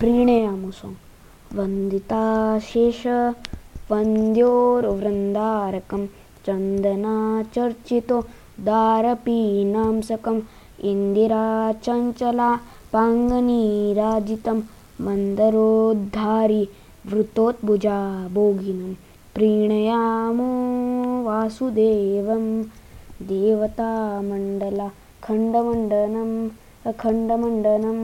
प्रीणयामसं वन्दिताशेष वन्द्योर्वृन्दारकं चन्दनाचर्चितो दारपीनांसकम् इन्दिराचञ्चला पाङ्गनीराजितं मन्दरोद्धारि वृतोत्भुजा भोगिनं प्रीणयामो वासुदेवं देवतामण्डलखण्डमण्डनम् अखण्डमण्डनं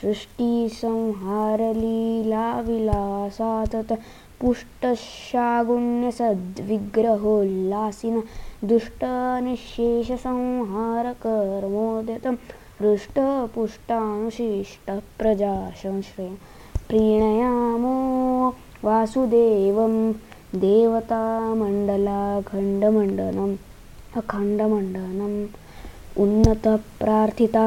सृष्टिसंहारलीलाविलासात् पुष्टशागुण्यसद्विग्रहोल्लासिन दुष्टनिःशेषसंहारकर्मोद्यतं हृष्टपुष्टानुशिष्टप्रजासंश्रयं प्रीणयामो वासुदेवं देवतामण्डलाखण्डमण्डनम् अखण्डमण्डनम् उन्नतप्रार्थिता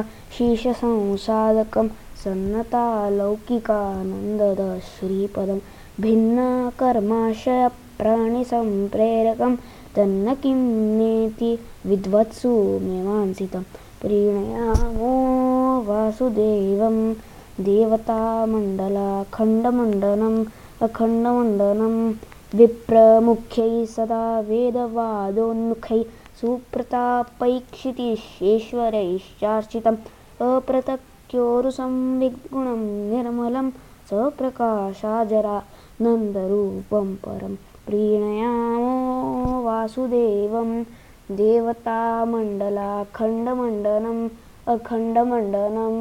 सन्नतालौकिकानन्ददश्रीपदं भिन्नकर्माशयप्राणिसम्प्रेरकं तन्न किं नेति विद्वत्सु मीमांसितं प्रीणयामो वासुदेवं देवतामण्डलाखण्डमण्डनम् अखण्डमण्डनं विप्रमुख्यैः सदा वेदवादोन्मुखैः सुप्रतापैक्षितिश्चेश्वरैश्चार्चितम् अप्रतक्योरुसंविद्गुणं निर्मलं सप्रकाशाजरानन्दरूपं परं प्रीणयामो वासुदेवं देवतामण्डलाखण्डमण्डनम् अखण्डमण्डनम्